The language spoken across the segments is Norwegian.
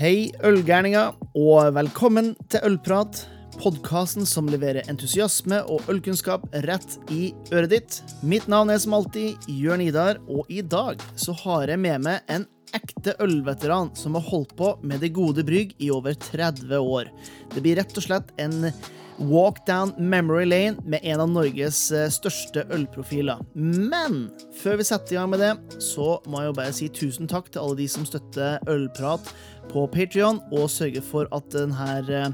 Hei, ølgærninger, og velkommen til Ølprat. Podkasten som leverer entusiasme og ølkunnskap rett i øret ditt. Mitt navn er som alltid Jørn Idar, og i dag så har jeg med meg en ekte ølveteran som har holdt på med det gode brygg i over 30 år. Det blir rett og slett en walk down memory lane med en av Norges eh, største ølprofiler. Men før vi setter i gang med det, så må jeg jo bare si tusen takk til alle de som støtter Ølprat på Patrion, og sørger for at denne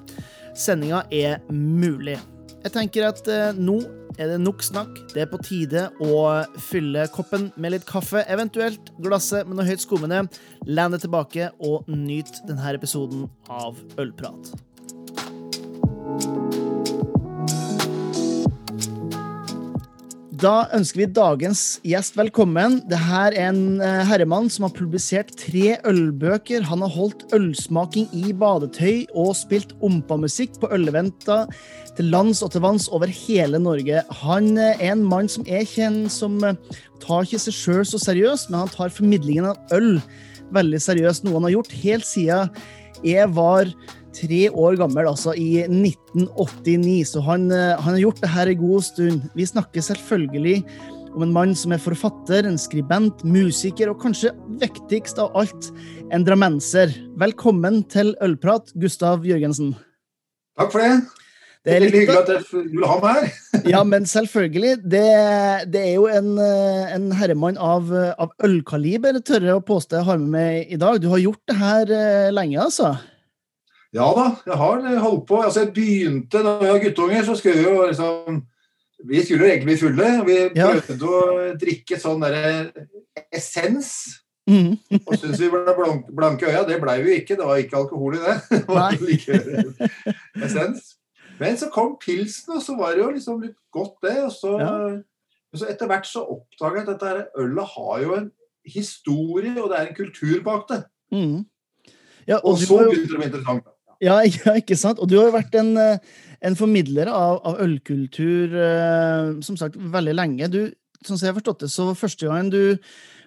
sendinga er mulig. Jeg tenker at eh, nå er det nok snakk. Det er på tide å fylle koppen med litt kaffe, eventuelt glasset med noe høyt skummende. Len deg tilbake og nyt denne episoden av Ølprat. Da ønsker vi dagens gjest velkommen. Dette er en eh, herremann som har publisert tre ølbøker. Han har holdt ølsmaking i badetøy og spilt ompamusikk på øleventer til lands og til vanns over hele Norge. Han er en mann som er kjent som eh, tar ikke seg sjøl så seriøst, men han tar formidlingen av øl veldig seriøst, noe han har gjort helt siden jeg var tre år gammel, altså i 1989. Så han, eh, han har gjort det her en god stund. Vi snakker selvfølgelig om en mann som er forfatter, en skribent, musiker og kanskje viktigst av alt, en drammenser. Velkommen til Ølprat, Gustav Jørgensen. Takk for det. Det er litt hyggelig at du vil ha meg her. ja, men selvfølgelig. Det, det er jo en, eh, en herremann av, av ølkaliber, tør jeg å påstå jeg har med meg i dag. Du har gjort det her eh, lenge, altså? Ja da, jeg har holdt på. Altså, jeg begynte da vi var guttunger, så skulle vi jo liksom Vi skulle jo egentlig bli fulle. Vi prøvde ja. å drikke sånn derre essens. Mm. og syns vi ble blanke, blanke øya. Det blei vi ikke. Det var ikke alkohol i det. det essens. Men så kom pilsen, og så var det jo liksom litt godt, det. Og så, ja. så etter hvert så oppdaga jeg at dette ølet har jo en historie, og det er en kultur bak det. Mm. Ja, og, og så begynte det å bli interessant. Ja, ja, ikke sant? Og du har jo vært en, eh, en formidler av, av, ølkultur eh, som sagt veldig lenge. Du, sånn som jeg har forstått det, så første gangen du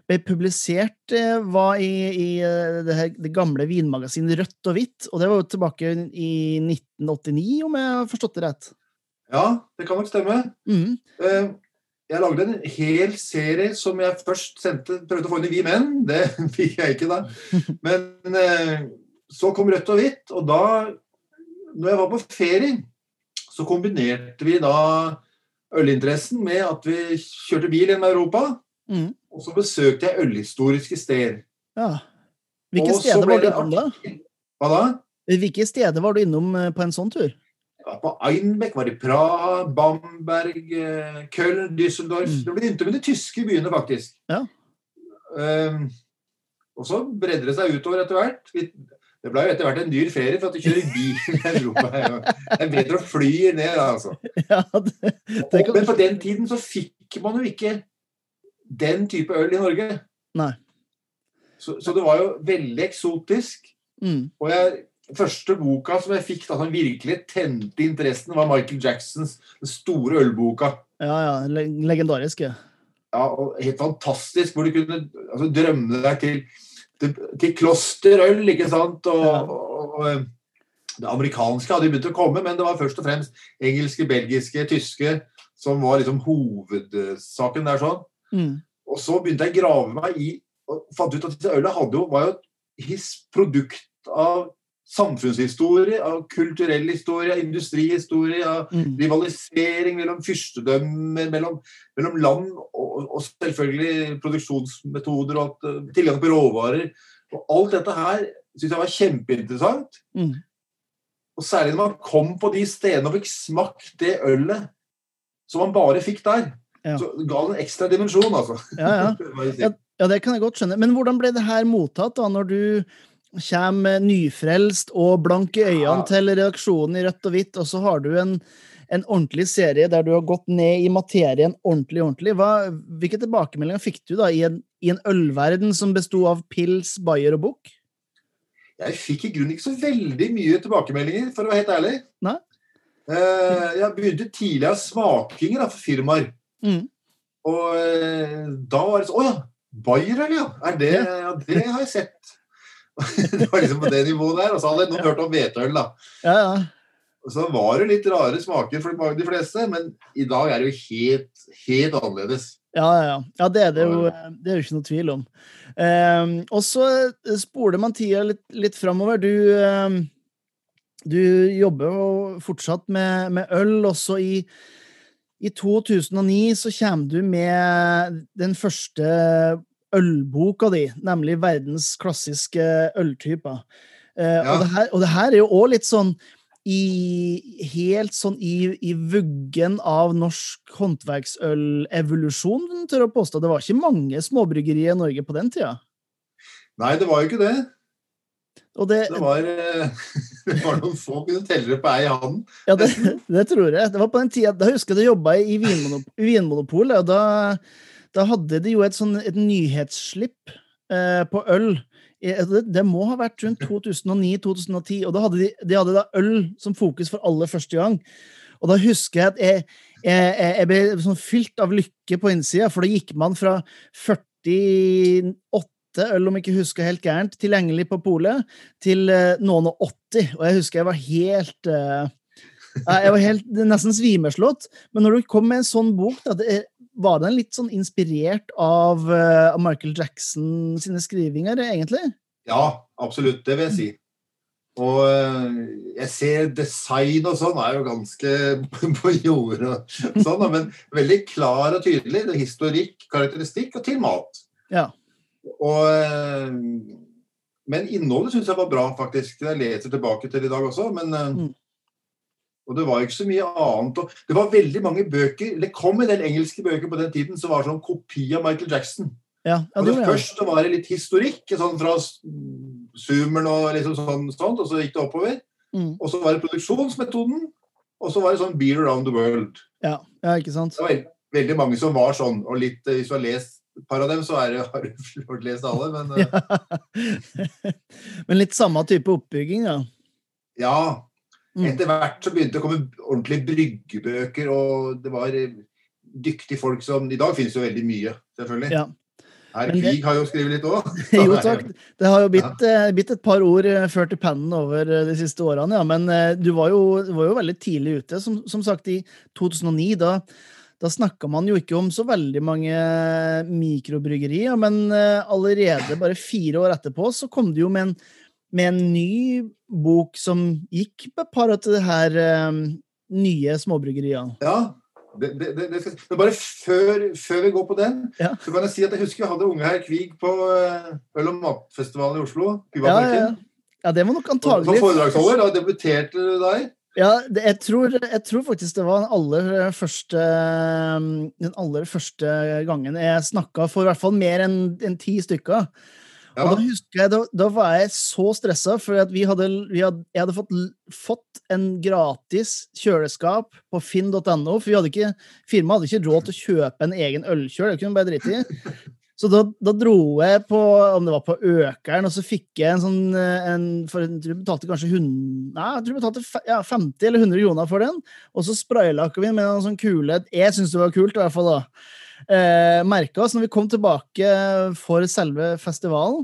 ble publisert, eh, var i, i det, her, det, gamle vinmagasinet Rødt og Hvitt. Og det var jo tilbake i 1989, om jeg har forstått det rett? Ja, det kan nok stemme. Mm. Jeg lagde en hel serie som jeg først sendte, prøvde å få inn i Vi menn. Det fikk jeg ikke da. Men så kom rødt og hvitt, og da når jeg var på ferie, så kombinerte vi da ølinteressen med at vi kjørte bil gjennom Europa. Mm. Og så besøkte jeg ølhistoriske steder. Ja. Hvilke steder var du innom da? Hva da? Hvilke steder var du innom eh, på en sånn tur? Ja, på Einbeck var det Praha, Bamberg, eh, Köln, Düsseldorf. Mm. Det begynte med de tyske byene, faktisk. Ja. Um, og så bredde det seg utover etter hvert. Det ble jo etter hvert en dyr ferie for at du kjører bil i Europa. Det er bedre å fly ned, altså. Ja, det, det kan... Men på den tiden så fikk man jo ikke den type øl i Norge. Nei. Så, så det var jo veldig eksotisk. Mm. Og jeg, første boka som jeg fikk da som virkelig tente interessen, var Michael Jacksons Den store ølboka. Ja, ja. Legendariske. Ja, og helt fantastisk. Hvor du kunne altså, drømme deg til til, til klosterøl, ikke sant. Og, ja. og, og, eh, det amerikanske hadde begynt å komme, men det var først og fremst engelske, belgiske, tyske som var liksom hovedsaken der. sånn. Mm. Og så begynte jeg å grave meg i og fant ut at disse ølene var jo et produkt av samfunnshistorie, av kulturell historie, av industrihistorie, av mm. rivalisering mellom fyrstedømmer, mellom, mellom land og, og, selvfølgelig produksjonsmetoder og at, eh, tilgang på råvarer. Og alt dette her syns jeg var kjempeinteressant. Mm. Og særlig når man kom på de stedene og fikk smakt det ølet som man bare fikk der. Ja. Så ga det en ekstra dimensjon, altså. Ja, ja. ja, det kan jeg godt skjønne. Men hvordan ble det her mottatt da, når du kommer nyfrelst og blank i øynene til redaksjonen i rødt og hvitt, og så har du en, en, ordentlig serie der du har gått ned i materien ordentlig, ordentlig. Hva, hvilke tilbakemeldinger fikk du da i en, i en ølverden som besto av pils, bayer og bukk? Jeg fikk i grunnen ikke så veldig mye tilbakemeldinger, for å være helt ærlig. Nei? Eh, jeg begynte tidlig av smakinger for firmaer. Mm. Og eh, da var det sånn Å ja! Bayer, ja! Er det, ja, det har jeg sett. det var liksom på det nivået der. Og så hadde noen hørt om hvetøl, da. Ja, ja. Og så var det litt rare smaker for de fleste, men i dag er det jo helt, helt annerledes. Ja, ja, ja. det er det jo, det er jo ikke noe tvil om. Um, og så spoler man tida litt, litt framover. Du, um, du jobber jo fortsatt med, med øl. Også i, i 2009 så kommer du med den første ølboka di, nemlig 'Verdens klassiske øltyper'. Uh, ja. og, det her, og det her er jo òg litt sånn i, helt sånn i, i vuggen av norsk håndverksølevolusjon, tør jeg påstå. Det var ikke mange småbryggerier i Norge på den tida? Nei, det var jo ikke det. Det, det, var, eh, det, var, noen få kunne telle på ei hånd. Ja, det, det, tror jeg. Det var på den tida, Da husker jeg du jobba i Vinmonopolet, og da, da, hadde de jo et, sånn, et nyhetsslipp eh, på øl Altså, det, må ha vært rundt 2009-2010, og da hadde de, de hadde da øl som fokus for aller første gang. Og da husker jeg at jeg, jeg, jeg ble sånn fylt av lykke på innsida, for da gikk man fra 48 øl, om ikke husker helt gærent, tilgjengelig på polet, til uh, noen og 80. Og jeg husker jeg var helt uh, Jeg var helt nesten svimeslått. Men når du kom med en sånn bok, da, det, var den litt sånn inspirert av, uh, Michael Jackson sine skrivinger, egentlig? Ja, absolutt. Det vil jeg si. Og jeg ser design og sånn er jo ganske på jordet sånn, men veldig klar og tydelig. Det er historikk, karakteristikk og til mat. Ja. Og, uh, men innholdet syns jeg var bra, faktisk. Jeg leser tilbake til i dag også. men mm. Og det var ikke så mye annet. det var veldig mange bøker Det kom en del engelske bøker på den tiden som var sånn kopi av Michael Jackson. Ja, ja, og det, Først var det litt historikk, sånn fra Zoomeren og liksom sånn, sånt, og så gikk det oppover. Mm. Og så var det produksjonsmetoden, og så var det sånn Beer Around the World. Ja, ja ikke sant? Det var veldig, veldig mange som var sånn, og litt, hvis du har lest et par av dem, så er det, har du fått lest alle, men ja. Men litt samme type oppbygging, da? Ja. Mm. Etter hvert så begynte det å komme ordentlige bryggebøker, og det var dyktige folk som I dag finnes jo veldig mye, selvfølgelig. Ja. Herr Krig har jo skrevet litt òg. jo takk. Det har jo blitt, ja. Eh, blitt, et par ord eh, ført i pennen over eh, de siste årene, ja. Men du var jo, var jo veldig tidlig ute. Som, som, sagt, i 2009, da, da snakka man jo ikke om så veldig mange mikrobryggerier, men allerede bare fire år etterpå så kom det jo med en med en ny bok som gikk på par av de her um, nye småbryggeriene. Ja, det, det, det, men bare før, før, vi går på den, ja. så kan jeg si at jeg husker jeg hadde unge herr Kvig på eh, øl- og matfestivalen i Oslo. Ja, ja, ja, det var nok antagelig Som foredragsholder. Da debuterte du der. Ja, det, jeg, tror, jeg, tror, faktisk det var den aller første Den aller første gangen jeg snakka for i hvert fall mer enn en ti stykker. Ja. Og da husker jeg, da, da, var jeg så stressa, for at vi hadde, vi hadde, jeg hadde fått, fått en gratis kjøleskap på finn.no. For vi hadde ikke, firmaet hadde ikke råd til å kjøpe en egen ølkjøl. Det kunne bare drite i. Så da, da, dro jeg på om det var på Økeren, og så fikk jeg en sånn en, for Jeg tror jeg betalte kanskje 100, nei, jeg tror jeg betalte ja, 50 eller 100 kroner for den. Og så spraylakka vi med en sånn kule Jeg syns det var kult, i hvert fall da eh, merka oss når vi kom tilbake for selve festivalen,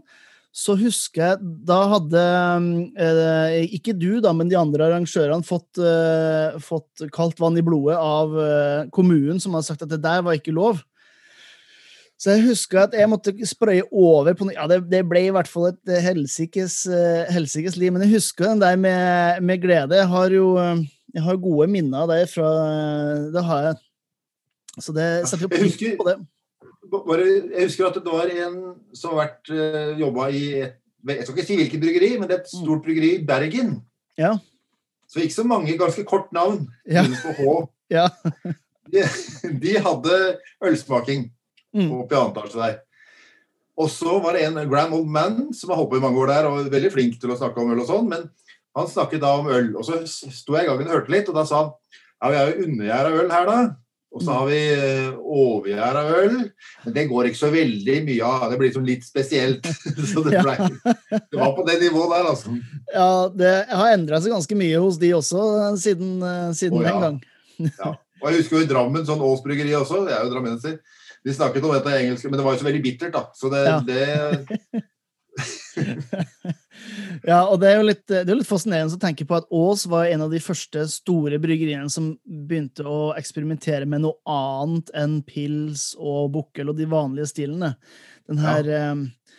så husker jeg Da hadde eh, ikke du, da, men de andre arrangørene fått, eh, fått kaldt vann i blodet av eh, kommunen, som hadde sagt at det der var ikke lov. Så jeg husker at jeg måtte spraye over på Ja, det, det ble i hvert fall et helsikes, uh, helsikes liv, men jeg husker den der med, med glede. Jeg har jo jeg har gode minner av det fra Det har jeg så det setter jo pris på det. Bare, jeg husker at det var en som har vært uh, eh, jobba i et, Jeg skal ikke si hvilket bryggeri, men det er et mm. stort bryggeri i Bergen. Ja. Så ikke så mange, ganske kort navn. Ja. H. Ja. de, de, hadde ølsmaking mm. på pianotasje der. Og så var det en grand old man som har holdt på i mange år der og veldig flink til å snakke om øl og sånn, men han snakket da om øl. Og så sto jeg i gangen og hørte litt, og da sa han ja, vi har jo undergjær av øl her, da. Og så har vi uh, overgjæra øl. Men det går ikke så veldig mye av. Det blir liksom litt spesielt. så det, ble, det, var på det nivået der, altså. Ja, det har endra seg ganske mye hos de også siden, uh, siden oh, ja. den gang. ja. Og jeg husker jo i Drammen, sånn Ås bryggeri også, jeg er jo drammenser. De snakket om dette engelske, men det var jo så veldig bittert, da. Så det, ja. det Ja, og det er jo litt, det er litt fascinerende å tenke på at Aas var en av de første store bryggeriene som begynte å eksperimentere med noe annet enn pils og bukkel og de vanlige stilene. Den her ja. eh,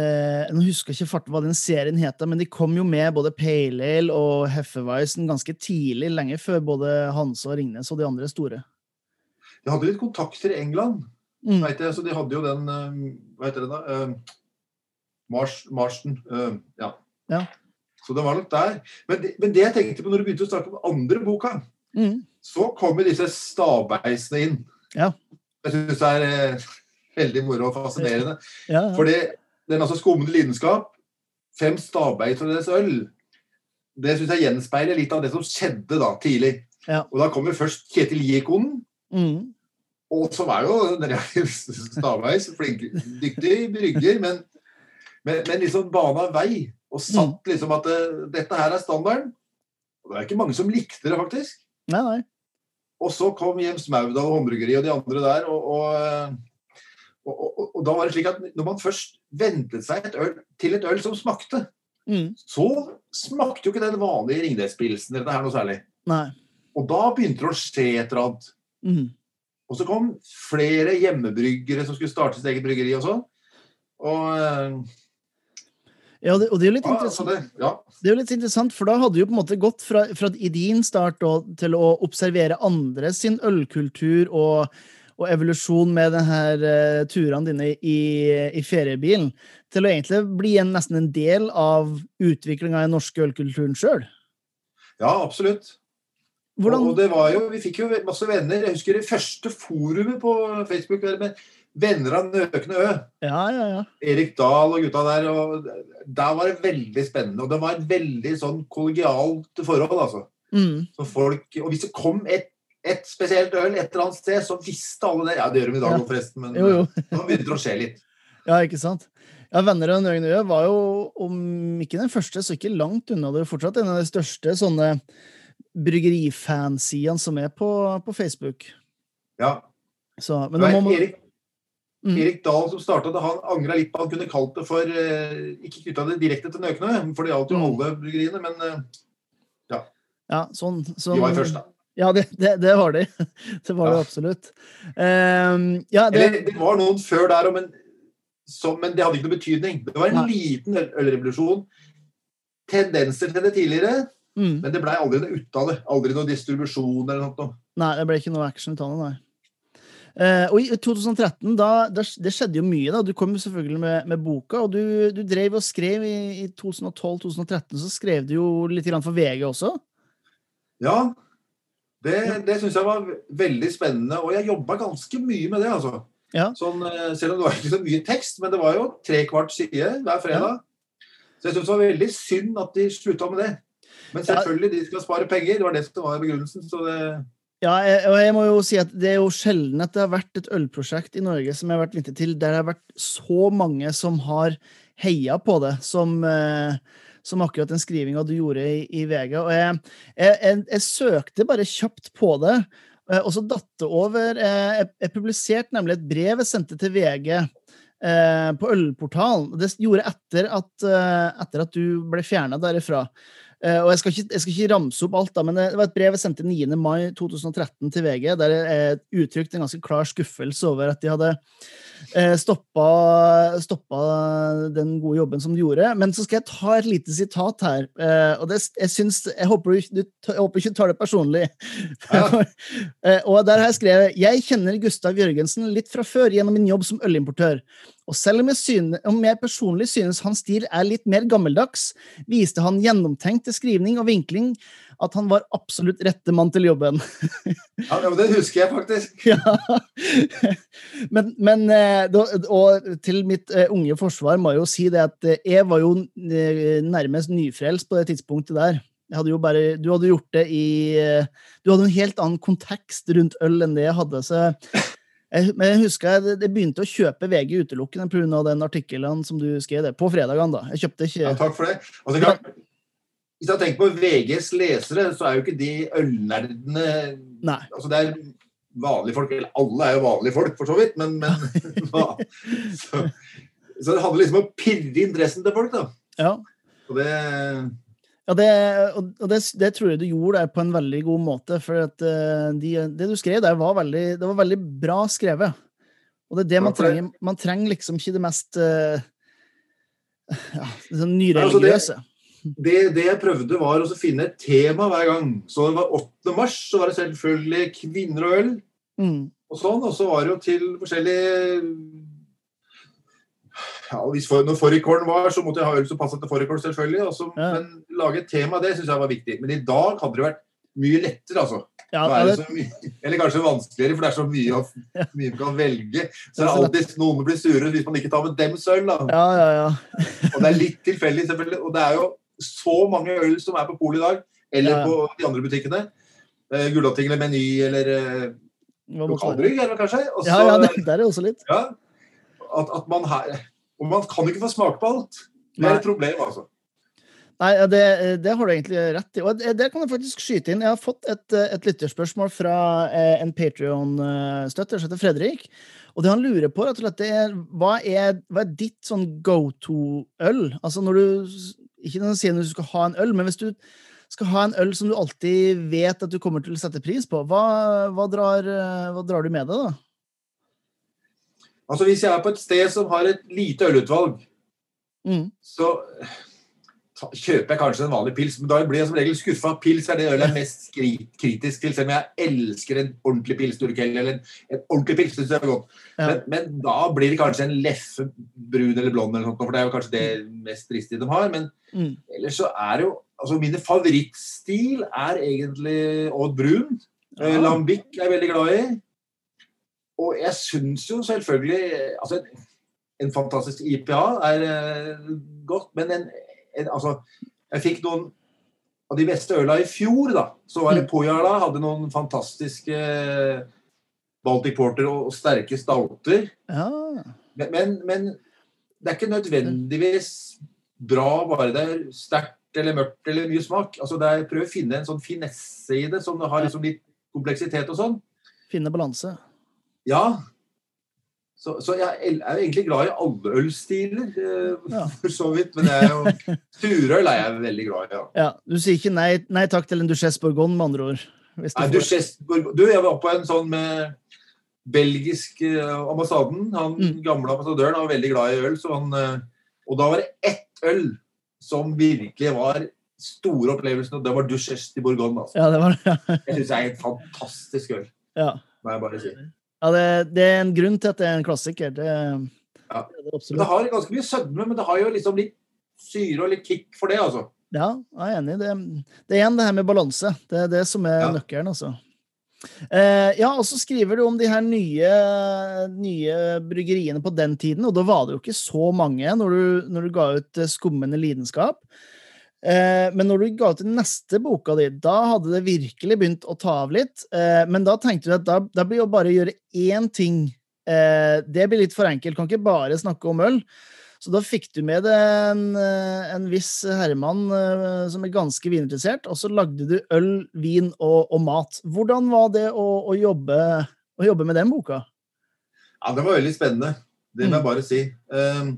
eh, Nå husker jeg ikke fart hva den serien heter, men de kom jo med både Pale Ale og Heffeweisen ganske tidlig, lenge før både Hanse og Ringnes og de andre store. De hadde litt kontakter i England. Mm. Vet jeg, så de hadde jo den eh, Hva heter det da? Uh, Mars, Marston. Uh, ja. ja. Så det var nok der. Men det, men det, jeg tenkte på når du begynte å snakke om andre boka, mm. så kommer disse stabeisene inn. Ja. Jeg syns det er eh, veldig moro og fascinerende. Ja, ja. Fordi den altså skummende lidenskap, fem stabeis og deres øl, det syns jeg gjenspeiler litt av det som skjedde da tidlig. Ja. Og da kommer først Kjetil Giekonen. Mm. Og som er jo stavveis, flink, dyktig brygger, men, men, men liksom bana vei. Og satt mm. liksom at det, dette her er standarden. Og det er ikke mange som likte det, faktisk. Nei, nei. Og så kom Jems Maudal Håndbryggeri og de andre der, og, og, og, og, da var det slik at når man først ventet seg et øl, til et øl som smakte, mm. så smakte jo ikke den vanlige Ringnes-pilsen eller det her noe særlig. Nei. Og da begynte det å skje et eller annet. Mm. Og så kom flere hjemmebryggere som skulle starte sitt eget bryggeri og sånn. Og eh, ja, det, og det er jo litt interessant. Det, ja. det, er jo litt interessant, for da hadde du jo på en måte gått fra, fra i din start da, til å observere andre sin ølkultur og, og evolusjon med denne uh, turene dine i, i, feriebilen, til å egentlig bli en, nesten en del av utviklinga i den norske ølkulturen sjøl. Ja, absolutt. Hvordan... Og, det var jo, Vi fikk jo masse venner. Jeg husker det første forumet på Facebook med venner av Nøkne Ø. Ja, ja, ja. Erik Dahl og gutta der. og Der var det veldig spennende. Og det var et veldig sånn kollegialt forhold, altså. Mm. Så folk, og hvis det kom et, et, spesielt øl et eller annet sted, så visste alle det. Ja, det gjør de i dag òg, ja. forresten, men jo, jo. nå begynte det å skje litt. Ja, ikke sant. Ja, Venner av Nøkne Ø var jo, om ikke den første, så ikke langt unna. Det fortsatt en av de største sånne bryggerifansidene som er på, på Facebook. Ja. Så, men da må man... Erik, mm. Erik Dahl som starta det, han angra litt på han kunne kalt det for eh, Ikke knytta det direkte til Nøkne, for det gjaldt jo mm. alle bryggeriene, men eh, ja. Ja, sånn, sånn, De var først, da. Ja, det, det, det var de. Det var ja. det absolutt. Um, ja, det... Eller, det var noen før der men, men, det hadde ikke noe betydning. Det var en Nei. liten ølrevolusjon. Tendenser til det tidligere, Mm. Men det blei aldri noe ut av det. Aldri noe distribusjon eller noe. Nei, det ble ikke noe action ut av det, nei. Uh, og i 2013, da, det, det skjedde jo mye. da, Du kom selvfølgelig med, med boka, og du, du, drev og skrev i, i 2012-2013. Så skrev du jo litt for VG også? Ja, det, det syns jeg var veldig spennende. Og jeg jobba ganske mye med det, altså. Ja. Sånn, eh, selv om det var ikke så mye tekst, men det var jo tre kvart side hver fredag. Ja. Så jeg syns det var veldig synd at de slutta med det. Men selvfølgelig, de skal spare penger. Det var det som var begrunnelsen. så det... Ja, og jeg må jo si at det er jo sjelden at det har vært et ølprosjekt i Norge som jeg har vært vitne til, der det har vært så mange som har heia på det, som, eh, som akkurat den skrivinga du gjorde i, i VG. Og jeg, jeg, jeg, jeg, søkte bare kjapt på det, eh, og så datt det over eh, Jeg, publiserte nemlig et brev jeg sendte til VG på Ølportalen. Det gjorde jeg etter at, etter at du ble fjerna derifra. Uh, og jeg skal, ikke, jeg skal, ikke, ramse opp alt, da, men det var et brev jeg sendte 9. mai 2013 til VG, der jeg uttrykte en ganske klar skuffelse over at de hadde stoppa, stoppa, den gode jobben som de gjorde. Men så skal jeg ta et lite sitat her. Og det, jeg, syns, jeg, håper du, jeg håper ikke tar det personlig. Ja. og der har jeg skrevet Jeg kjenner Gustav Jørgensen litt fra før gjennom min jobb som ølimportør. Og selv om jeg, synes, om jeg, personlig synes hans stil er litt mer gammeldags, viste han gjennomtenkt til skrivning og vinkling at han var absolutt rette mann til jobben. ja, men det husker jeg faktisk. ja. Men, men, eh, Og til mitt eh, unge forsvar må jeg jo si det at eh, jeg var jo nærmest nyfrelst på det tidspunktet der. Hadde bare, du hadde gjort det i Du hadde en helt annen kontekst rundt øl enn det jeg hadde. så jeg, men jeg husker jeg, jeg begynte å kjøpe VG utelukkende pga. den artikkelen som du skrev der, på fredagene. da. Jeg kjøpte ikke ja, Takk for det. Altså, klart, hvis jeg tenker på VGs lesere, så er jo ikke de ølnerdene Nei. Altså, det er vanlige folk. Eller alle er jo vanlige folk, for så vidt, men, men så, så, det handler liksom om å pirre interessen til folk, da. Ja. Og det Ja, det, og det, det tror jeg du gjorde der på en veldig god måte. For at eh, de, det du skrev der, var veldig, det var veldig bra skrevet. Og det er det man trenger. Man trenger liksom ikke det mest eh, ja, sånn Ja, altså det- det, det jeg prøvde, var å finne et tema hver gang. Så det var 8. mars, så var det selvfølgelig kvinner og øl. Mm. og sånn, og så var det jo til forskjellige ja, hvis for, Når fårikålen var, så måtte jeg ha øl som passet til fårikål, selvfølgelig. Også, Ja. Men lage et tema, det syns jeg var viktig. Men i dag hadde det vært mye lettere, altså. Ja, det det, mye, eller kanskje vanskeligere, for det er så mye, å- mye man kan velge. Så det er alltid noen blir sure hvis man ikke tar med dems øl. da. ja, ja, ja. Og det er litt tilfeldig, selvfølgelig. Og det er jo så mange øl som er på polet i dag, eller på de andre butikkene. Uh, Gulating eller Meny eller uh, lokalbrygg, det kanskje. Også, Ja, ja, det, der er også litt. Ja, at, at man her Og man kan ikke få smake på alt. Det er et problem, altså. Nei, det, det har du egentlig rett i. Og det, det kan jeg faktisk skyte inn. Jeg har fått et, et lytterspørsmål fra eh, en Patrion-støtter som heter Fredrik. Og det han lurer på, rett og slett, det er hva er, hva er ditt sånn go to-øl? Altså når du Ikke nødvendigvis når du skal ha en øl, men hvis du skal ha en øl som du alltid vet at du kommer til å sette pris på, hva, hva, drar, hva drar du med deg, da? Altså Hvis jeg er på et sted som har et lite ølutvalg, Mm. så ta, kjøper jeg kanskje en vanlig pils. Men da blir jeg som regel skuffa. Pils er det ølet jeg er mest kritisk til. Selv om jeg elsker en ordentlig pils eller en, en ordentlig pils. Synes jeg er godt. Ja. Men, men da blir det kanskje en leffe brun eller blond, eller noe, for det er jo kanskje det mest dristige de har. Men Mm. ellers så er det jo altså Mine favorittstil er egentlig Odd Brun. Eh, Ja. Lambic er jeg veldig glad i. Og jeg syns jo selvfølgelig altså en, fantastisk IPA er eh, godt, men en, en Altså, jeg fikk noen av de beste øla i fjor, da. Så var det Mm. Pojala. Hadde noen fantastiske eh, Baltic Porter og, og sterke stalter. Ja. Men, men, men det er ikke nødvendigvis bra bare det er sterkt eller mørkt eller mye smak. Altså det er Prøv å finne en sånn finesse i det, som har liksom litt kompleksitet og sånn. Finne balanse. Ja. Så, så jeg er jo egentlig glad i alle ølstiler, eh, Ja. for så vidt. Men jeg er jo, surøl er jeg veldig glad i. ja. Ja, Du sier ikke nei, nei takk til en Duchesse Bourgogne, med andre ord? Nei, Duchesse Bourgogne- du, jeg var på en sånn med belgisk eh, ambassaden. Han Mm. gamle ambassadøren var veldig glad i øl. Så han, eh, og da var det ett øl som virkelig var store opplevelsen, og det var Duchesse de Bourgogne. Altså. Ja, det var ja. Jeg syns det er et fantastisk øl, ja. må jeg bare si. Ja det, det er en grunn til at det er en klassiker. Det, Ja. det det har ganske mye sødme, men det har jo liksom litt syre og litt kick for det, altså. Ja, jeg er enig. Det, det er igjen det her med balanse. Det er det som er Ja. nøkkelen, altså. Eh, ja, og så skriver du om de her nye, nye bryggeriene på den tiden, og da var det jo ikke så mange når du, når du ga ut eh, Skummende lidenskap. Eh, men når du ga ut den neste boka di, da hadde det virkelig begynt å ta av litt. Eh, men da tenkte du at da, da blir jo bare å gjøre én ting. Eh, det blir litt for enkelt. Kan ikke bare snakke om øl. Så da fikk du med deg en, en viss herremann som er ganske vininteressert, og så lagde du øl, vin og, og mat. Hvordan var det å, å, jobbe, å jobbe med den boka? Ja, det var veldig spennende. Det må Mm. jeg bare si. Um,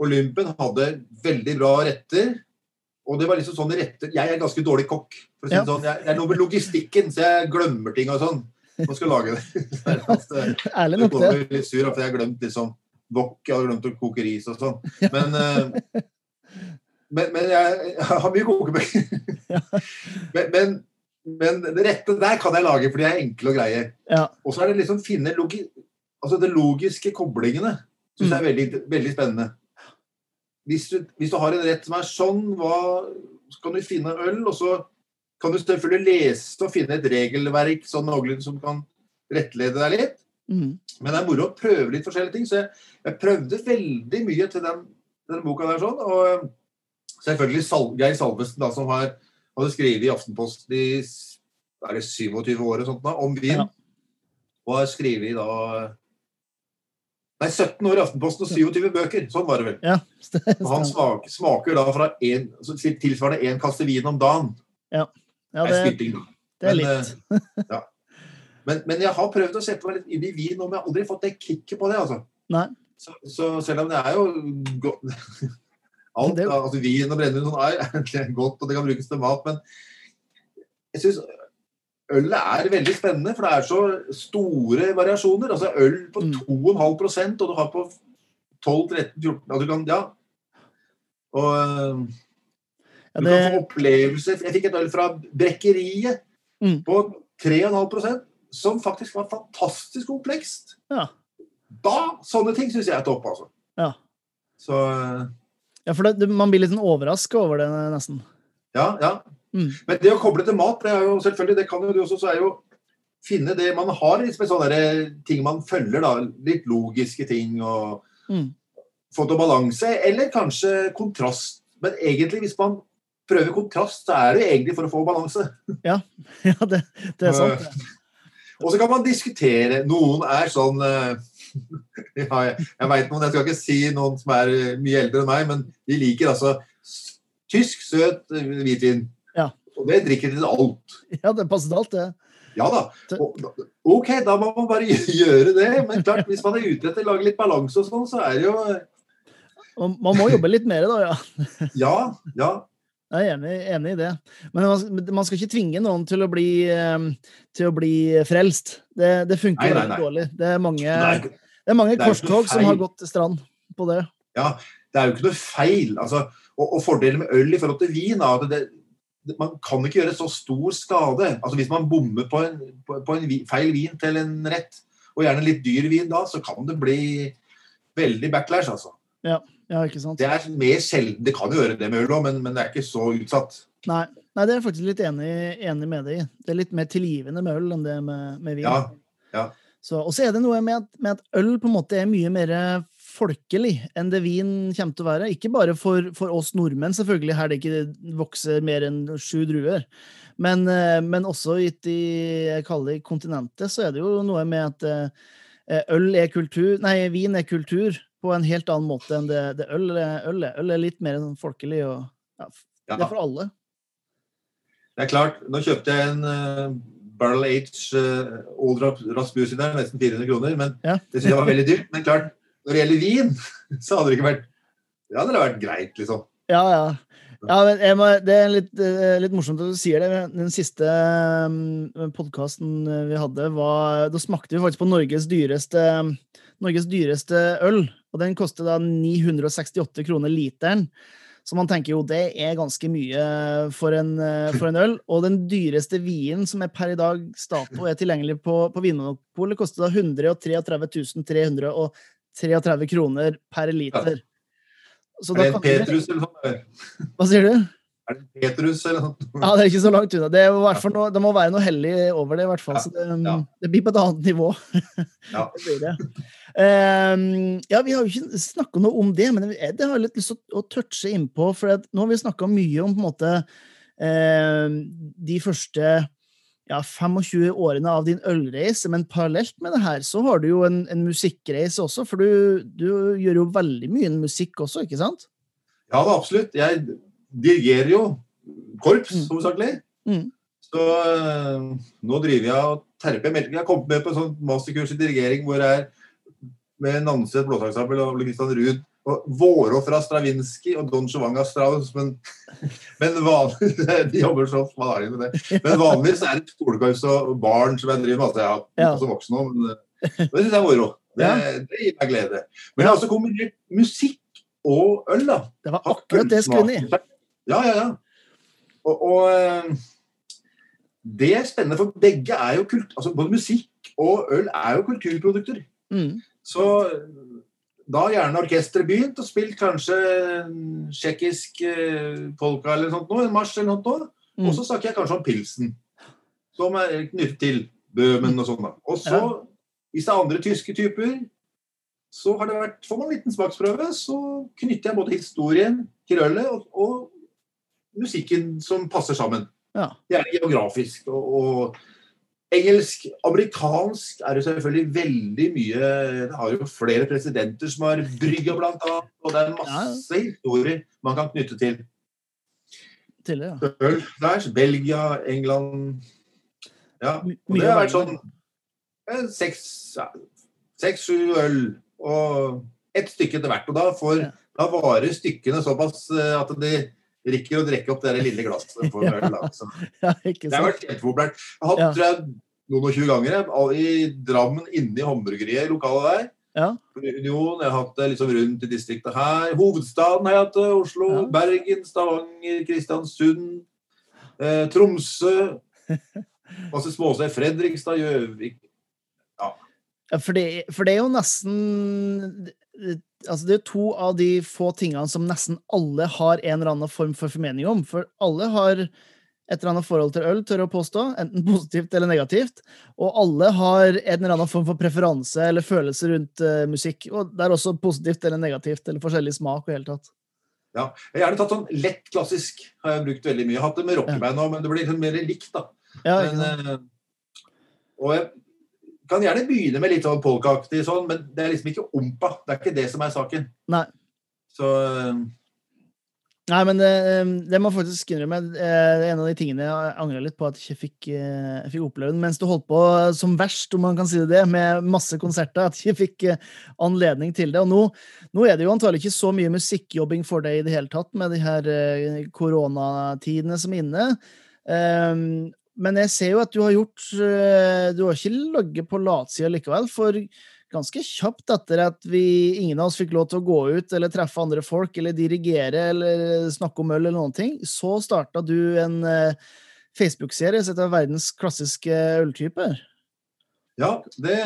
Olympen hadde veldig bra retter. Og det var liksom sånn rette Jeg er ganske dårlig kokk. For å si det Ja. sånn. Jeg, er noe med logistikken, så jeg glemmer ting og sånn. Man skal lage det. Ærlig nok, det. Jeg litt sur, for jeg har glemt liksom wok, jeg har glemt å koke ris og sånn. Men, eh, men, men jeg, jeg har mye kokebøker. Men, men, men det rette der kan jeg lage, for jeg er enkle og greie. Ja. Og så er det liksom finne logi, altså det logiske koblingene. Syns jeg er veldig, veldig spennende. Hvis du, hvis du har en rett som er sånn, hva, så kan du finne øl, og så kan du selvfølgelig lese og finne et regelverk sånn noenlunde som kan rettlede deg litt. Mm. Men det er moro å prøve litt forskjellige ting. Så jeg, jeg prøvde veldig mye til den, den boka der sånn. Og selvfølgelig Sal Geir Salvesen, da, som har, hadde skrevet i Aftenposten i er det 27 år og sånt da, om vin. Ja. Og har skrevet da Nei, 17 år i Aftenposten og 27 bøker. Sånn var det vel. Ja. Og han smaker, smaker da fra en, tilsvarende én kasse vin om dagen. ja, er det, spytting, da. det er Men, litt. eh, ja. men, men jeg har prøvd å sette meg litt inn i vin, og jeg har aldri fått det kicket på det. altså. Så, så selv om det er jo godt Alt, Det- altså Vin og brennevin sånn er egentlig godt, og det kan brukes til mat, men jeg syns ølet er veldig spennende, for det er så store variasjoner. Altså øl på Mm. 2,5% og du har på 12-13-14 altså, du kan, Ja. Og ja, det... du kan få opplevelser. Jeg fikk et øl fra Brekkeriet Mm. på 3,5% som faktisk var fantastisk komplekst. Ja. Da, Sånne ting syns jeg er topp, altså. Ja. Så øh, ja, for det, man blir litt sånn overraska over det, nesten. Ja, ja. Mm. Men det å koble til mat, det er jo selvfølgelig, det kan jo du også, så er jo finne det man har liksom sånne der ting man følger, da. Litt logiske ting og Mm. få til balanse, eller kanskje kontrast. Men egentlig, hvis man prøver kontrast, så er det jo egentlig for å få balanse. Ja, det, det er sant. det. Og så kan man diskutere. Noen er sånn eh, ja, Jeg, jeg veit noen, jeg skal ikke si noen som er eh, mye eldre enn meg, men de liker altså tysk, søt eh, hvitvin. Ja. Og det drikker de til alt. Ja, det passer til alt, det. Ja da. Og, OK, da må man bare gjøre det. Men klart, hvis man er ute etter å lage litt balanse og sånn, så er det jo Og man må jobbe litt mer, da, ja. Ja, ja. Jeg er enig, enig i det. Men man, man skal ikke tvinge noen til å bli, eh, til å bli frelst. Det, det funker Nei, nei, nei. dårlig. Det er mange, Det er, mange korstog som har gått til strand på det. Ja, det er jo ikke noe feil. Altså, og, og fordelen med øl i forhold til vin er at det, det, man kan ikke gjøre så stor skade. Altså Hvis man bommer på en, på, på en vin, feil vin til en rett, og gjerne litt dyr vin da, så kan det bli veldig backlash, altså. Ja, ikke sant? Det er mer sjelden. Det kan jo gjøre det med øl òg, men, men det er ikke så utsatt. Nei, nei, det er jeg faktisk litt enig, enig med deg i. Det er litt mer tilgivende med øl enn det med, med vin. Ja, ja. Og så er det noe med at, med at øl på en måte er mye mer folkelig enn det vin kommer til å være. Ikke bare for, for oss nordmenn, selvfølgelig, her det ikke vokser mer enn sju druer. Men, eh, men også i jeg kaller det kontinentet, så er det jo noe med at eh, øl er kultur Nei, vin er kultur på en helt annen måte enn det, det øl, er- øl er. Øl er litt mer folkelig og ja. Det er for alle. Det er klart, nå kjøpte jeg en uh, Barrel Age uh, Old Rasmussen der, nesten 400 kroner, men Ja. det synes jeg var veldig dyrt. Men klart, når det gjelder vin, så hadde det ikke vært Det hadde vært greit, liksom. Ja, ja. ja men må, det er litt, eh, litt morsomt at du sier det. Den siste um, podkasten vi hadde, var Da smakte vi faktisk på Norges dyreste, Norges dyreste øl. Og den koster da 968 kroner literen. Så man tenker jo det er ganske mye for en, eh, for en øl. Og den dyreste vinen som er per i dag stato er tilgjengelig på, på Vinmonopolet, koster da 133 333 kroner per liter. Så Er det en Petrus eller noe? Hva sier du? Er det Petrus eller noe? Ja, det er ikke så langt unna. Det, er noe, det må være noe hellig over det, i hvert fall. Så det, Ja. det blir på et annet nivå. Ja. det blir det. Um, ja, vi har jo ikke snakka noe om det, men det har jeg litt lyst til å, touche innpå. For at nå har vi snakka mye om på en måte um, de første ja, 25 årene av din ølreise, men parallelt med det her så har du jo en, en musikkreise også, for du, du gjør jo veldig mye musikk også, ikke sant? Ja da, absolutt. Jeg dirigerer jo korps, Mm. hovedsakelig. Mm. Så øh, nå driver jeg og terper. Jeg Jeg har kommet med på et sånt masterkurs i dirigering hvor jeg er med Nanset blåseensemble og Ole Kristian Ruud og Vårå fra Stravinskij og Don Giovanni Strauss, men, men vanlig, de jobber så farlig med det. Men vanligvis er det skolekorps og barn som jeg driver med. Altså, jeg har Ja. også voksen nå, men øh, det syns jeg er moro. Det, det gir meg glede. Men jeg har også kombinert musikk og øl, da. Det var akkurat det jeg skulle inn i. Ja, ja, ja. Og, og eh, det er spennende, for begge er jo kult, altså både musikk og øl er jo kulturprodukter. Mm. Så da gjerne orkesteret begynt og spilt kanskje tsjekkisk eh, polka eller noe sånt nå, en marsj eller noe. Mm. Og så snakker jeg kanskje om pilsen, som er knyttet til bøhmen og sånn. da. Og så, Ja. hvis det er andre tyske typer, så har det vært, får man en liten smaksprøve, så knytter jeg både historien til ølet og, og musikken som passer sammen. Ja. Gjerne geografisk. Og, og engelsk, amerikansk er det selvfølgelig veldig mye Det har jo flere presidenter som har brygga, blant annet. Og det er masse historier man kan knytte til til det, ja. øl. Der, Belgia, England Ja. Og det har vært sånn eh, seks-sju øl og ett stykke etter hvert. Og da får da varer stykkene såpass eh, at de rekker å drikke opp det lille glasset for øl. Altså. Ja, Det har vært kjempepopulært. Jeg har hatt Ja. Noen og tjue ganger jeg, i Drammen, inne i hamburgeriet i lokalet der. Ja. Union, jeg har hatt det liksom rundt i distriktet her. Hovedstaden har jeg hatt det. Oslo, Ja. Bergen, Stavanger, Kristiansund, eh, Tromsø. Masse småsteder. Fredrikstad, Gjøvik Ja, for det, for det er jo nesten Altså, det er to av de få tingene som nesten alle har en eller annen form for formening om. For alle har et eller annet forhold til øl, tør jeg å påstå, enten positivt eller negativt. Og alle har en eller annen form for preferanse eller følelse rundt uh, musikk. Og det er også positivt eller negativt, eller forskjellig smak og i hele tatt. Ja, jeg har gjerne tatt sånn lett klassisk. har jeg brukt veldig mye. Jeg har hatt det med rockeband òg, men det blir litt mer likt, da. Ja, Men, eh, og jeg kan gjerne begynne med litt sånn polkaaktig sånn, men det er liksom ikke ompa. Det er ikke det som er saken. Nei. Så eh, Nei, men det, det må faktisk innrømme. eh, Det er en av de tingene jeg angrer litt på at jeg ikke fikk, eh, jeg fikk oppleve mens du holdt på som verst, om man kan si det, med masse konserter. At jeg fikk eh, anledning til det. Og nå, nå er det jo antagelig ikke så mye musikkjobbing for deg i det hele tatt, med de her eh, koronatidene som er inne. Men jeg ser jo at du har gjort eh, Du har ikke ligget på latsida likevel, for ganske kjapt etter at vi, ingen av oss fikk lov til å gå ut eller treffe andre folk eller dirigere eller snakke om øl eller noen ting, så starta du en eh, Facebook-serie som heter Verdens klassiske øltyper. ja, det,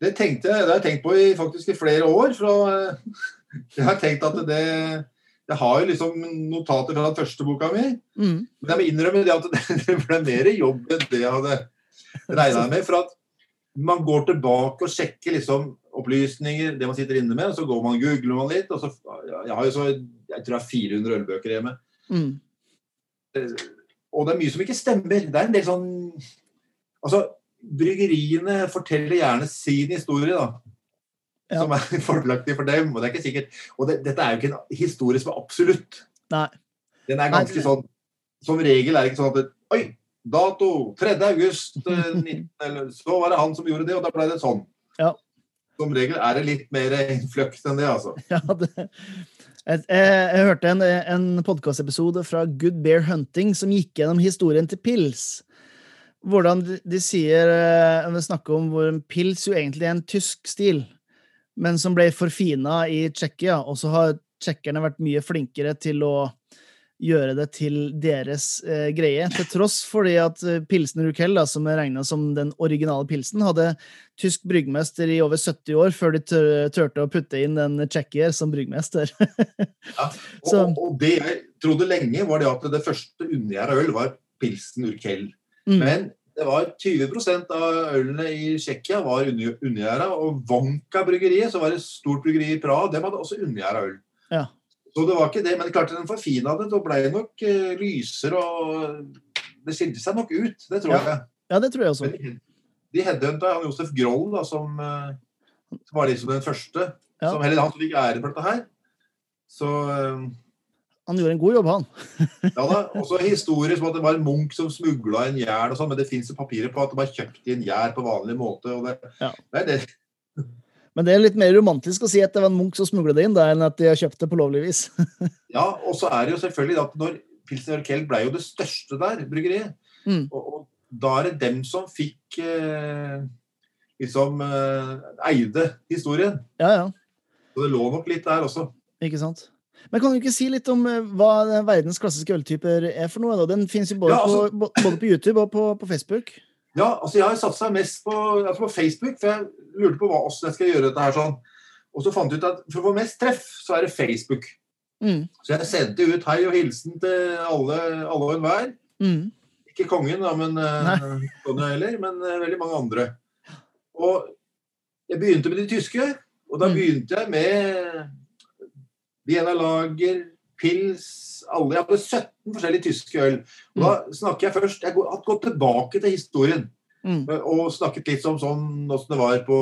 det tenkte Det har jeg tenkt på i, faktisk i flere år. For eh, jeg har tenkt at det Jeg har jo liksom notater fra den første boka mi. Mm. Men jeg må innrømme det at det, det ble mer jobb enn det jeg hadde regna med. For at man går tilbake og sjekker liksom opplysninger, det man sitter inne med, og så går man og googler man litt. og så, Jeg har jo så, jeg tror jeg har 400 ølbøker hjemme. Mm. Og det er mye som ikke stemmer. Det er en del sånn Altså, bryggeriene forteller gjerne sin historie, da. Ja. Som er fordelaktig for dem. Og det er ikke sikkert Og det, dette er jo ikke en historie som er absolutt. Nei. Den er ganske Nei. sånn Som regel er det ikke sånn at Oi! Dato 3. august eh, 19, eller så var det han som gjorde det, og da ble det sånn. Ja. Som regel er det litt mer fløkt enn det, altså. Ja, det, jeg, jeg, jeg hørte en, en podkastepisode fra Good Bear Hunting som gikk gjennom historien til pils. Hvordan de, de sier eh, De snakker om hvor pils jo egentlig er en tysk stil, men som ble forfina i Tsjekkia, og så har tsjekkerne vært mye flinkere til å gjøre det til deres eh, greie, til tross for det at eh, pilsen Rukel, da, som er regna som den originale pilsen, hadde tysk bryggmester i over 70 år før de tør, turte å putte inn en tsjekkier som bryggmester. Og, og det jeg trodde lenge, var det at det første undergjæra øl var pilsen Urkel. Mm. Men det var 20% av ølene i Tsjekkia var unngjæra. Og Vanka-bryggeriet, som var et stort bryggeri i Praha, dem hadde også undergjæra øl. Ja. Så det var ikke det, men klart den forfina det. Da ble det nok eh, lysere og Det skilte seg nok ut, det tror Ja. jeg. Ja, det tror jeg også. Men de- headhunta han Josef Groll, da, som, eh, som var liksom den første. Ja. Som heller han som fikk ære for dette her. Så eh, Han gjorde en god jobb, han. ja da, også historier som at det var en munk som smugla en gjær og sånn, men det fins papirer på at det var kjøpt i en gjær på vanlig måte. og det, Ja. det er det. Men det er litt mer romantisk å si at det var en munk som smugla det inn, da, enn at de har kjøpt det på lovlig vis. Ja, og så er det jo selvfølgelig at når Pilsner Kell ble jo det største der, bryggeriet, Mm. og, og da er det dem som fikk eh, liksom eh, eide historien. Ja, ja. Så det lå nok litt der også. Ikke sant? Men kan du ikke si litt om eh, hva verdens klassiske øltyper er for noe? da? Den fins jo både, Ja, altså- på, både på YouTube og på, på Facebook. Ja, altså jeg har satsa mest på, altså på Facebook, for jeg lurte på hva, hvordan jeg skal gjøre dette her sånn. Og så fant jeg ut at for å få mest treff, så er det Facebook. Mm. Så jeg sendte ut hei og hilsen til alle, alle og enhver. Mm. Ikke kongen, da, men Sonja heller, men eh, veldig mange andre. Og jeg begynte med de tyske, og da Mm. begynte jeg med Vienna Lager, Pils alle, Jeg hadde 17 forskjellige tyske øl. Og da snakker jeg først Jeg har gått tilbake til historien Mm. og snakket litt om sånn åssen det var på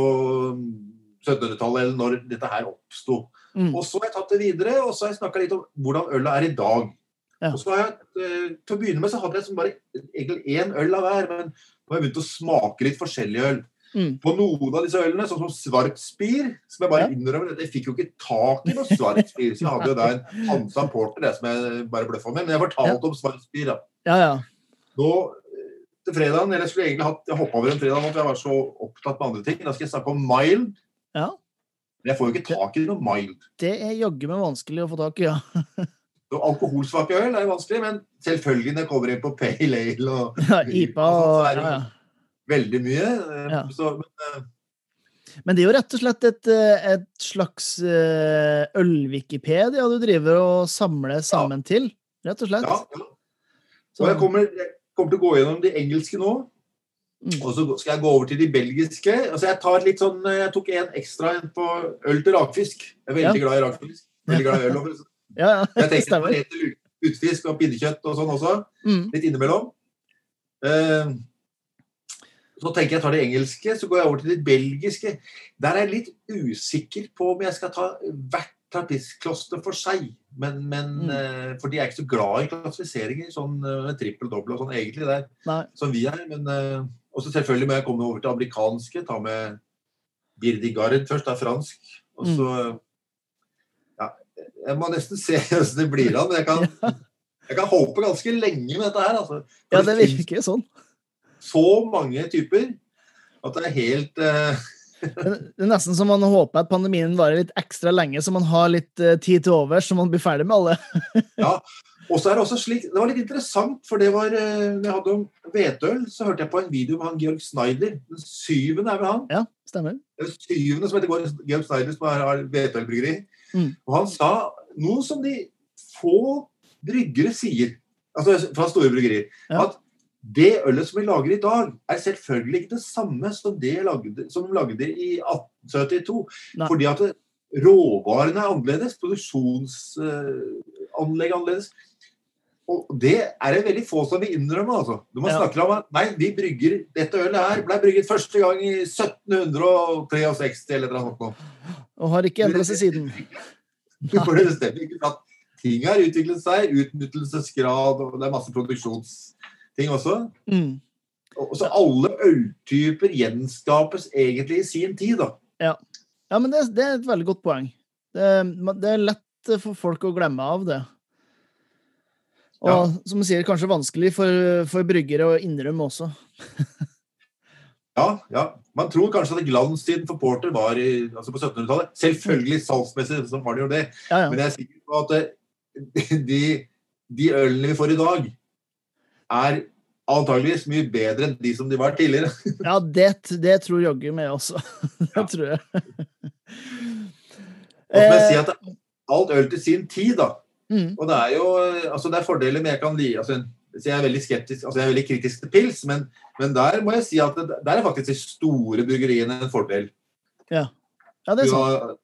1700-tallet, eller når dette her oppsto. Mm. Og så har jeg tatt det videre, og så har jeg snakka litt om hvordan ølet er i dag. Ja. Og så har jeg, eh, Til å begynne med så hadde jeg som bare egentlig én øl av hver, men nå har jeg begynt å smake litt forskjellig øl. Mm. På noen av disse ølene, sånn som Svartspir, som jeg bare Ja. innrømmer Jeg fikk jo ikke tak i noe Svartspir, så jeg hadde jo da en Hansa Porter det som jeg bare bløffa med. Men jeg fortalte om Svartspir, da. Ja, ja. Nå til fredagen, eller jeg skulle egentlig hatt Jeg hoppa over en fredag nå, for jeg var så opptatt med andre ting. Da skal jeg snakke om mild. Ja. Men jeg får jo ikke tak i noe mild. Det er jaggu meg vanskelig å få tak i, ja. Så alkoholsvake øl er jo vanskelig, men selvfølgelig når jeg kommer inn på pale ale og ja IPA og og, ja, ja. Veldig mye. eh, Ja. Så, men, eh, Men det er jo rett og slett et, eh, et slags øl-Wikipedia du driver og samler sammen til, rett og slett. ja, ja. Og jeg kommer, jeg kommer til å gå gjennom de engelske nå. Mm. Og så skal jeg gå over til de belgiske. Altså jeg, sånn, jeg tok en ekstra en på øl til rakfisk. Jeg er veldig glad i rakfisk. Veldig glad i øl. også. Ja, ja, Jeg tenker på utfisk og pinnekjøtt og sånn også. Mm. Litt innimellom. Eh, så tenker jeg tar det engelske, så går jeg over til det belgiske. Der er jeg litt usikker på om jeg skal ta hvert trappistkloster for seg. Men, men Mm. eh, For de er ikke så glad i klassifiseringer, sånn uh, trippel og dobbel og sånn egentlig, der, Nei. som vi er. Men og så selvfølgelig må jeg komme over til amerikanske. Ta med Birdigard først, det er fransk. Og Mm. Ja, jeg må nesten se hvordan det blir an. Men jeg kan, jeg kan håpe ganske lenge med dette her. Altså. Ja, det virker sånn. Så mange typer at det er helt uh... Det er nesten som man håper at pandemien varer litt ekstra lenge, så man har litt eh, tid til overs, så man blir ferdig med alle. ja, Og så er det også slik Det var litt interessant, for det var eh, Når jeg hadde om hvetøl, så hørte jeg på en video med han Georg Snyder. Den syvende er vel han? Ja, stemmer. Er den syvende som heter Georg- Snyder, som har- har hvetølbryggeri. Mm. Og han sa noe som de få bryggere sier, altså fra store bryggerier, Ja. at det ølet som vi lager i dag, er selvfølgelig ikke det samme som det lagde, som de lagde i 1872. Nei. Fordi at råvarene er annerledes, produksjonsanlegg er annerledes. Og det er det veldig få som vil innrømme. altså. Når man Ja. snakker om at nei, vi brygger, dette ølet her ble brygget første gang i 1763 eller noe sånt. Og har ikke endret seg siden. For det stemmer ikke at ting har utviklet seg, utnyttelsesgrad, og det er masse produksjonsting også. Mm. Og så alle øltyper gjenskapes egentlig i sin tid, da. Ja, men det, det er et veldig godt poeng. Det, det er lett for folk å glemme av det. Og Ja. som du sier, kanskje vanskelig for, for bryggere å innrømme også. Ja, ja. Man tror kanskje at glanstiden for Porter var i, altså på 1700-tallet. Selvfølgelig salgsmessig så var det jo det. Ja, ja. Men jeg er sikker på at de, de ølene vi får i dag, er antageligvis mye bedre enn de som de var tidligere. ja det, det tror jaggu meg også. det Ja. tror jeg. Og som jeg Eh, sier at alt øl til sin tid, da. Mm. Og det er jo altså det er fordeler med jeg kan li altså, så Jeg er veldig skeptisk, altså jeg er veldig kritisk til pils, men, men der må jeg si at det, der er faktisk de store bryggeriene en fordel. Ja, det er sant.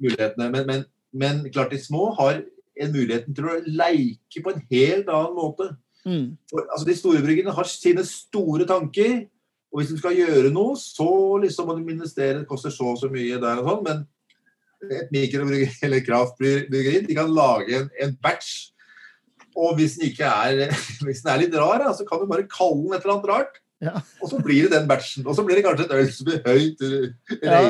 mulighetene, men, men, men klart de små har en muligheten til å leike på en helt annen måte. Mm. For, altså De store bryggene har sine store tanker, og hvis de skal gjøre noe, så liksom må de investere, det koster så og så mye der og sånn, men et mikrobryggeri eller kraftbryggeri, de kan lage en, en batch, og hvis den ikke er hvis den er litt rar, så kan du bare kalle den et eller annet rart, Ja. og så blir det den batchen, og så blir det kanskje et øl som blir høyt Ja.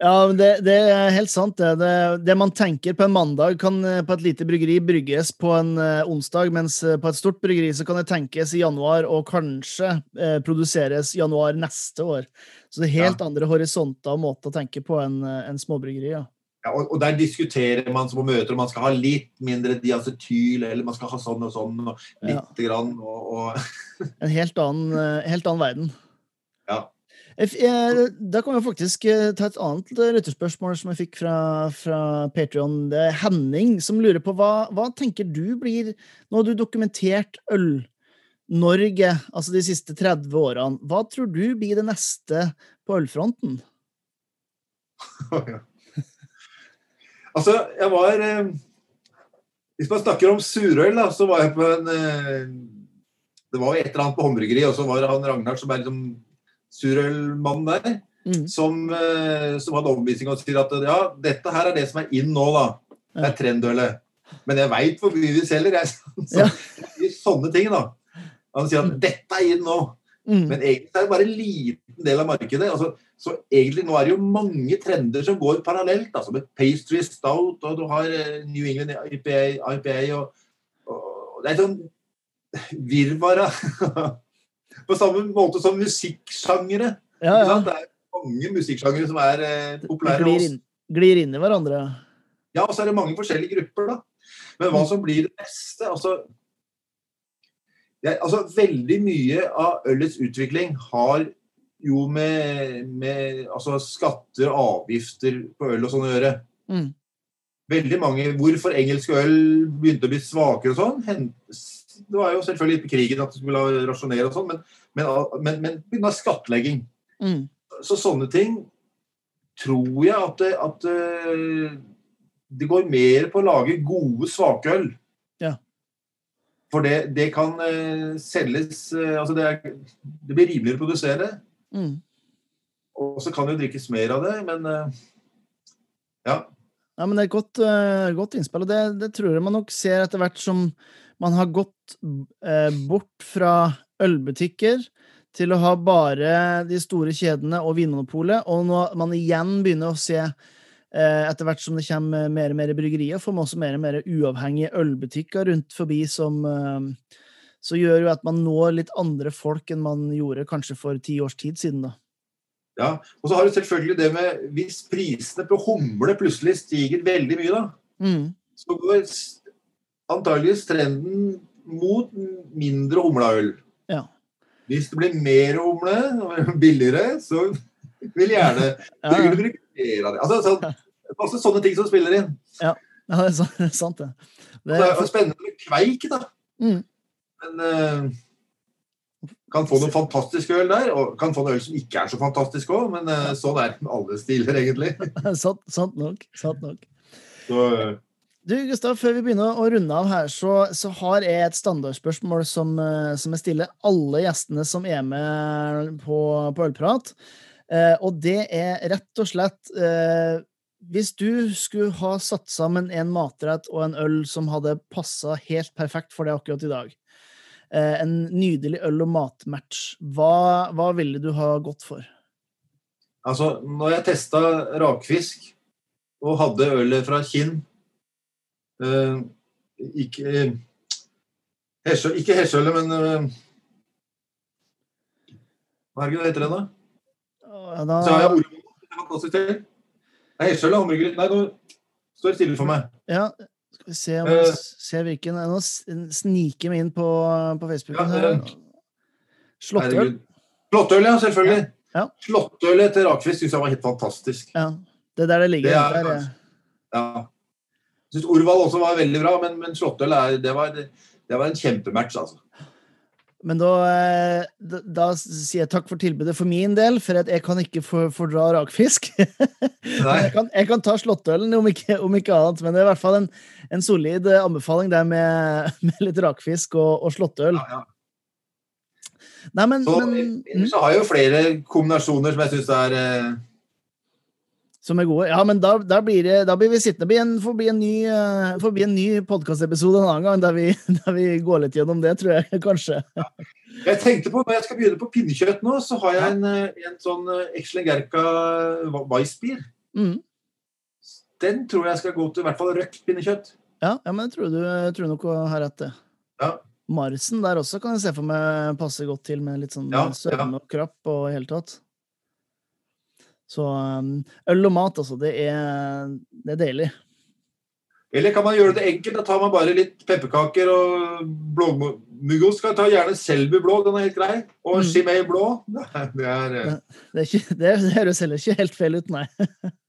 Ja, det, det er helt sant. Det. Det, det man tenker på en mandag, kan eh, på et lite bryggeri brygges på en eh, onsdag, mens eh, på et stort bryggeri så kan det tenkes i januar og kanskje eh, produseres januar neste år. Så det er helt andre horisonter og måter å tenke på enn en småbryggeri. Ja. Ja, og, og der diskuterer man som på møter om man skal ha litt mindre diacetyl, eller man skal ha sånn og sånn, og Ja. lite grann, og, og En helt annen, helt annen verden. Ja. Jeg f- jeg- Da kan vi faktisk eh, ta et annet lytterspørsmål som jeg fikk fra, fra Patreon. Det er Henning som lurer på hva, hva tenker du blir Nå har du dokumentert Øl-Norge, altså de siste 30 årene. Hva tror du blir det neste på ølfronten? Altså, jeg var eh, Hvis man snakker om surøl, da, så var jeg på en eh, Det var et eller annet på håndbryggeri, og så var det han Ragnar som er liksom surølmannen der, Mm. som, eh, som hadde overbevisning og sier at ja, dette her er det som er inn nå, da. Det er trendølet. Men jeg veit hvor mye vi selger, jeg. Så, Ja. sånne ting, da. Han sier at dette er inn nå. Mm. Men egentlig er det bare en liten del av markedet. Altså, så egentlig nå er det jo mange trender som går parallelt. Altså med pastry stout, og du har eh, New England IPA, IPA og, og Det er sånn virvar av På samme måte som musikksjangere. Ja, ja. Det er mange musikksjangere som er eh, populære. Glir inn, glir inn i hverandre. Ja, og så er det mange forskjellige grupper, da. Men hva som blir det beste Altså, jeg, altså veldig mye av ølets utvikling har jo med, med altså skatter og avgifter på øl og sånn å gjøre. Mm. Veldig mange Hvorfor engelsk øl begynte å bli svakere og sånn. Det var jo selvfølgelig på krigen at de skulle rasjonere og sånn, men, men, men, men begynne skattlegging. Mm. Så sånne ting tror jeg at, det, at eh, det går mer på å lage gode svakøl. Ja. For det, det kan eh, selges eh, Altså det, er, det blir rimeligere å produsere. Mm. Og så kan det jo drikkes mer av det, men ja. Ja, men det er et godt, godt innspill, og det, det tror jeg man nok ser etter hvert som man har gått eh, bort fra ølbutikker til å ha bare de store kjedene og Vinmonopolet, og når man igjen begynner å se eh, etter hvert som det kommer mer og mer bryggerier, får man også mer og mer uavhengige ølbutikker rundt forbi som eh, så gjør jo at man når litt andre folk enn man gjorde kanskje for ti års tid siden, da. ja. Og så har du selvfølgelig det med Hvis prisene på humle plutselig stiger veldig mye, da, Mm. så går antageligvis trenden mot mindre humleøl. Ja. Hvis det blir mer humle og billigere, så vil gjerne Ja, ja. bruke mer av det. Altså, sånn, masse sånne ting som spiller inn. ja, det er sant, det. Det. er, Det er spennende med kveik, da. Mm. Men uh, kan få noe fantastisk øl der, og kan få en øl som ikke er så fantastisk òg, men uh, sånn er det med alle stiler, egentlig. sant, sant nok. Sant nok. Så, eh, Du, Gustav, før vi begynner å runde av her, så, så har jeg et standardspørsmål som, eh, som jeg stiller alle gjestene som er med på, på Ølprat. Eh, og det er rett og slett eh, Hvis du skulle ha satt sammen en matrett og en øl som hadde passa helt perfekt for deg akkurat i dag, eh, en nydelig øl- og matmatch, hva, hva ville du ha gått for? altså, når jeg testa rakfisk og hadde ølet fra Kinn Ikke eh, Hesjø, Ikke Hesjøle, men eh, Hva er det heter da? Ja, da, Så har jeg ordet. Det fantastisk til. Det er Hesjøl, hamburger Nei, nå står det stille for meg. Ja, skal vi se om vi Eh. ser hvilken Nå sniker vi inn på, på Facebooken Ja, eh, Slåttøl. Slåttøl, ja, selvfølgelig. Ja. Slåttøl til rakfisk syns jeg var helt fantastisk. Ja, det er der det ligger. Det er- der, er- Ja. Jeg syns Orvald også var veldig bra, men, men Slåttøl det, var, det var en kjempematch, altså. Men da, eh, da, da sier jeg takk for tilbudet for min del, for at jeg kan ikke for, fordra rakfisk. Jeg, kan, jeg kan ta slåttølen, om ikke, om ikke annet. Men det er i hvert fall en, en solid eh, anbefaling der med, med litt rakfisk og, og slåttøl. Ja, ja. Nei, men, Så, men så har jeg jo flere kombinasjoner som jeg syns er eh, Som er gode. Ja, men da, da, blir, det, da blir vi sittende. forbi en, forbi en ny, uh, får en ny podkastepisode en annen gang, der vi, der vi går litt gjennom det, tror jeg kanskje. Jeg tenkte på, Når jeg skal begynne på pinnekjøtt nå, så har jeg en, eh, en sånn eh, Exlengerca Weissbier. Mm. Den tror jeg skal gå til i hvert fall røkt pinnekjøtt. Ja, ja, men jeg tror, du, jeg tror nok har rett, det. Ja. Marsen der også kan jeg se for meg passer godt til, med litt sånn Ja, sødme og krapp og i hele tatt. Så um, øl og mat, altså, det er, det er deilig. Eller kan man gjøre det enkelt? Da tar man bare litt pepperkaker og blåmuggost. Skal ta gjerne Selbu blå, den er helt grei. Og Mm. Chimay blå. Det er, eh, Det, er ikke, det høres heller ikke helt feil ut, nei.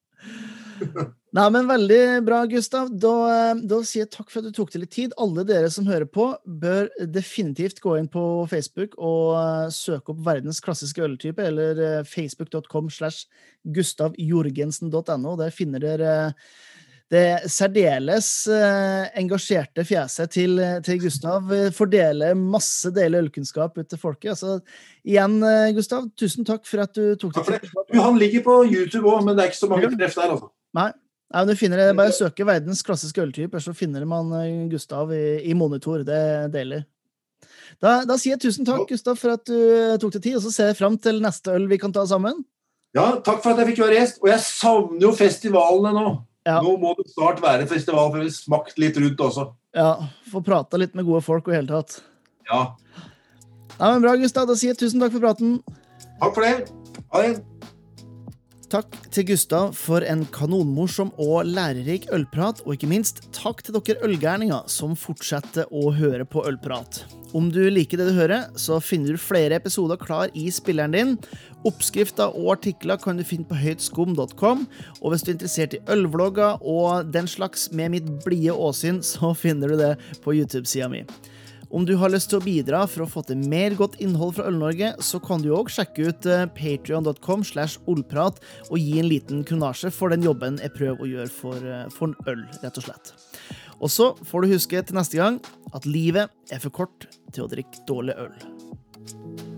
Nei, men Veldig bra, Gustav. Da, eh, da sier jeg takk for at du tok deg litt tid. Alle dere som hører på, bør definitivt gå inn på Facebook og eh, søke opp verdens klassiske øltype, eller eh, facebook.com slash gustavjorgensen.no. Der finner dere det særdeles engasjerte fjeset til, til Gustav. Fordeler masse deilig ølkunnskap ut til folket. Altså, igjen, Gustav, tusen takk for at du tok deg tid. han ligger på YouTube òg, men det er ikke så mange treff der, altså. Nei, men du finner det, Bare søke verdens klassiske øltyper, så finner man eh, Gustav i, i monitor. Det deler. Da, da sier jeg tusen takk, Gustav, for at du eh, tok deg tid, og så ser jeg fram til neste øl vi kan ta sammen. Ja, takk for at jeg fikk være gjest. Og jeg savner jo festivalene nå. Ja. Nå må det snart være festival, for vi har smakt litt rundt også. Ja, Få prata litt med gode folk og i hele tatt. Ja. Nei, men Bra, Gustav. Da sier jeg tusen takk for praten. Takk for det. Ha det. Takk til Gustav for en kanonmorsom og lærerik ølprat, og ikke minst takk til dere ølgærninger som fortsetter å høre på Ølprat. Om du liker det du hører, så finner du flere episoder klar i spilleren din. Oppskrifter og artikler kan du finne på høytskum.com, og hvis du er interessert i ølvlogger og den slags med mitt blide åsyn, så finner du det på YouTube-sida mi. Om du har lyst til å bidra for å få til mer godt innhold fra Øl-Norge, så kan du òg sjekke ut patrion.com slash ollprat og gi en liten kronasje for den jobben jeg prøver å gjøre for, for en øl, rett og slett. Og så får du huske til neste gang at livet er for kort til å drikke dårlig øl.